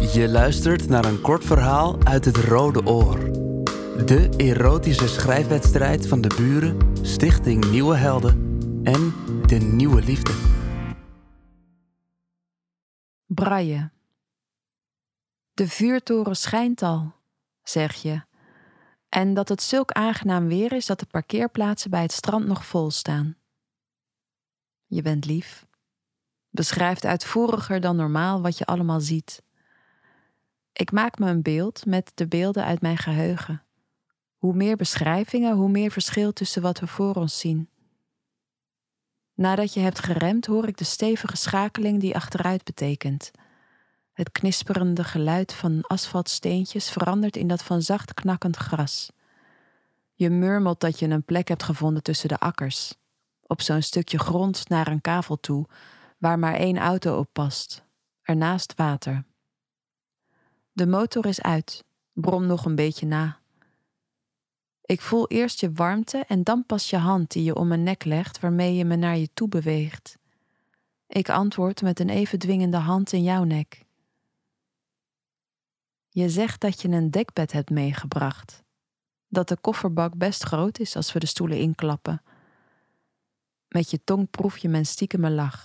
Je luistert naar een kort verhaal uit het Rode Oor. De erotische schrijfwedstrijd van de buren, Stichting Nieuwe Helden en de Nieuwe Liefde. Braille. De vuurtoren schijnt al, zeg je. En dat het zulk aangenaam weer is dat de parkeerplaatsen bij het strand nog vol staan. Je bent lief. Beschrijft uitvoeriger dan normaal wat je allemaal ziet. Ik maak me een beeld met de beelden uit mijn geheugen. Hoe meer beschrijvingen, hoe meer verschil tussen wat we voor ons zien. Nadat je hebt geremd, hoor ik de stevige schakeling die achteruit betekent. Het knisperende geluid van asfaltsteentjes verandert in dat van zacht knakkend gras. Je murmelt dat je een plek hebt gevonden tussen de akkers, op zo'n stukje grond naar een kavel toe, waar maar één auto op past, ernaast water. De motor is uit, brom nog een beetje na. Ik voel eerst je warmte en dan pas je hand die je om mijn nek legt, waarmee je me naar je toe beweegt. Ik antwoord met een even dwingende hand in jouw nek. Je zegt dat je een dekbed hebt meegebracht. Dat de kofferbak best groot is als we de stoelen inklappen. Met je tong proef je mijn stiekeme lach.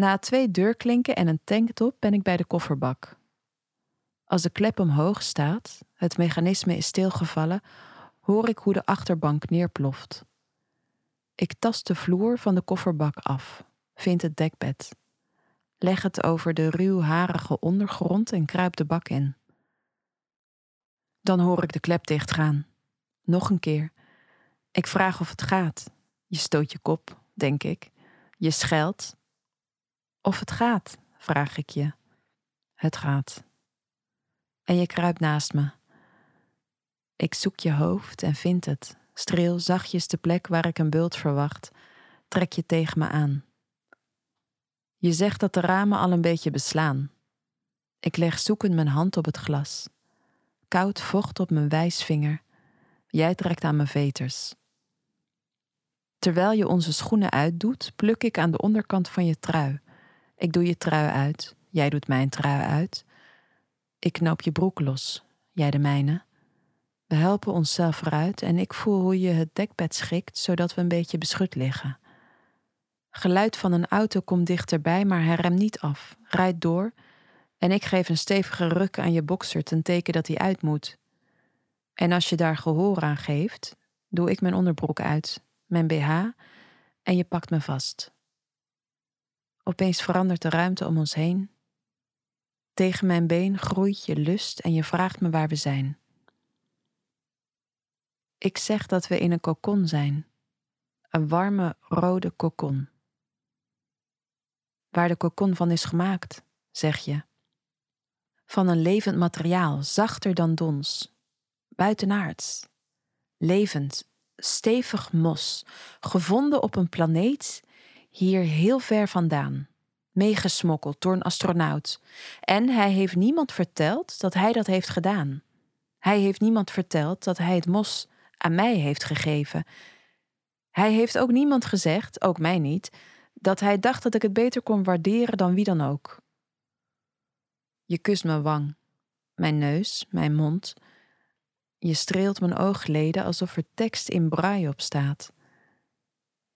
Na twee deurklinken en een tanktop ben ik bij de kofferbak. Als de klep omhoog staat, het mechanisme is stilgevallen, hoor ik hoe de achterbank neerploft. Ik tast de vloer van de kofferbak af, vind het dekbed. Leg het over de ruwharige ondergrond en kruip de bak in. Dan hoor ik de klep dichtgaan. Nog een keer. Ik vraag of het gaat. Je stoot je kop, denk ik. Je scheldt. Of het gaat, vraag ik je. Het gaat. En je kruipt naast me. Ik zoek je hoofd en vind het. Streel zachtjes de plek waar ik een bult verwacht. Trek je tegen me aan. Je zegt dat de ramen al een beetje beslaan. Ik leg zoekend mijn hand op het glas. Koud vocht op mijn wijsvinger. Jij trekt aan mijn veters. Terwijl je onze schoenen uitdoet, pluk ik aan de onderkant van je trui. Ik doe je trui uit, jij doet mijn trui uit. Ik knoop je broek los, jij de mijne. We helpen onszelf vooruit en ik voel hoe je het dekbed schikt zodat we een beetje beschut liggen. Geluid van een auto komt dichterbij, maar hij remt niet af, rijdt door en ik geef een stevige ruk aan je bokser ten teken dat hij uit moet. En als je daar gehoor aan geeft, doe ik mijn onderbroek uit, mijn BH en je pakt me vast. Opeens verandert de ruimte om ons heen. Tegen mijn been groeit je lust en je vraagt me waar we zijn. Ik zeg dat we in een kokon zijn, een warme rode kokon. Waar de kokon van is gemaakt, zeg je. Van een levend materiaal, zachter dan dons, buitenaards, levend, stevig mos, gevonden op een planeet hier heel ver vandaan, meegesmokkeld door een astronaut. En hij heeft niemand verteld dat hij dat heeft gedaan. Hij heeft niemand verteld dat hij het mos aan mij heeft gegeven. Hij heeft ook niemand gezegd, ook mij niet, dat hij dacht dat ik het beter kon waarderen dan wie dan ook. Je kust mijn wang, mijn neus, mijn mond. Je streelt mijn oogleden alsof er tekst in braille op staat.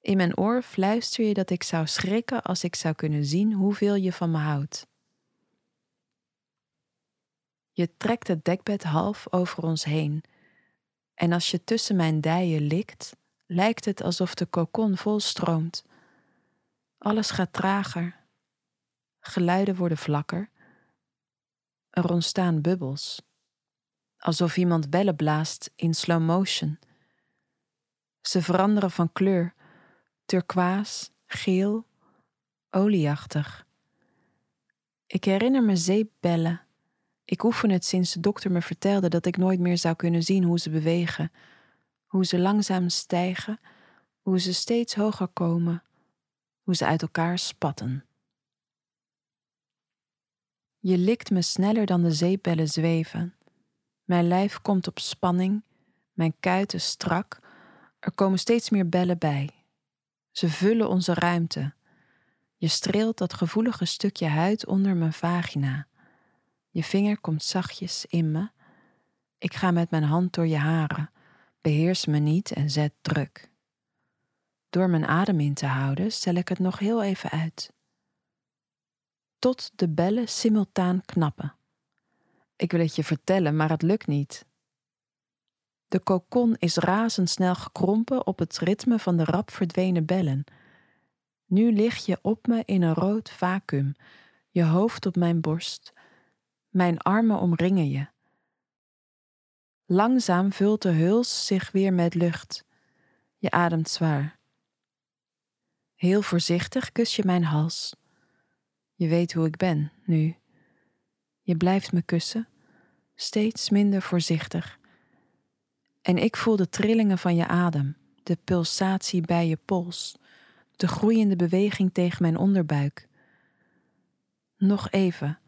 In mijn oor fluister je dat ik zou schrikken als ik zou kunnen zien hoeveel je van me houdt. Je trekt het dekbed half over ons heen, en als je tussen mijn dijen likt, lijkt het alsof de kokon volstroomt. Alles gaat trager, geluiden worden vlakker, er ontstaan bubbels, alsof iemand bellen blaast in slow motion. Ze veranderen van kleur turkoois, geel, olieachtig. Ik herinner me zeepbellen. Ik oefen het sinds de dokter me vertelde dat ik nooit meer zou kunnen zien hoe ze bewegen, hoe ze langzaam stijgen, hoe ze steeds hoger komen, hoe ze uit elkaar spatten. Je likt me sneller dan de zeepbellen zweven. Mijn lijf komt op spanning, mijn kuiten strak, er komen steeds meer bellen bij. Ze vullen onze ruimte. Je streelt dat gevoelige stukje huid onder mijn vagina. Je vinger komt zachtjes in me. Ik ga met mijn hand door je haren, beheers me niet en zet druk. Door mijn adem in te houden, stel ik het nog heel even uit. Tot de bellen simultaan knappen. Ik wil het je vertellen, maar het lukt niet. De kokon is razendsnel gekrompen op het ritme van de rap verdwenen bellen. Nu lig je op me in een rood vacuüm, je hoofd op mijn borst. Mijn armen omringen je. Langzaam vult de huls zich weer met lucht. Je ademt zwaar. Heel voorzichtig kus je mijn hals. Je weet hoe ik ben nu. Je blijft me kussen, steeds minder voorzichtig. En ik voel de trillingen van je adem, de pulsatie bij je pols, de groeiende beweging tegen mijn onderbuik. Nog even,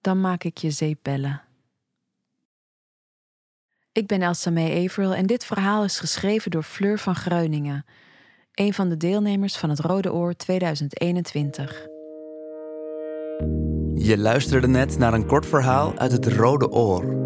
dan maak ik je zeep bellen. Ik ben Elsa May Averill en dit verhaal is geschreven door Fleur van Greuningen, een van de deelnemers van het Rode Oor 2021. Je luisterde net naar een kort verhaal uit het Rode Oor.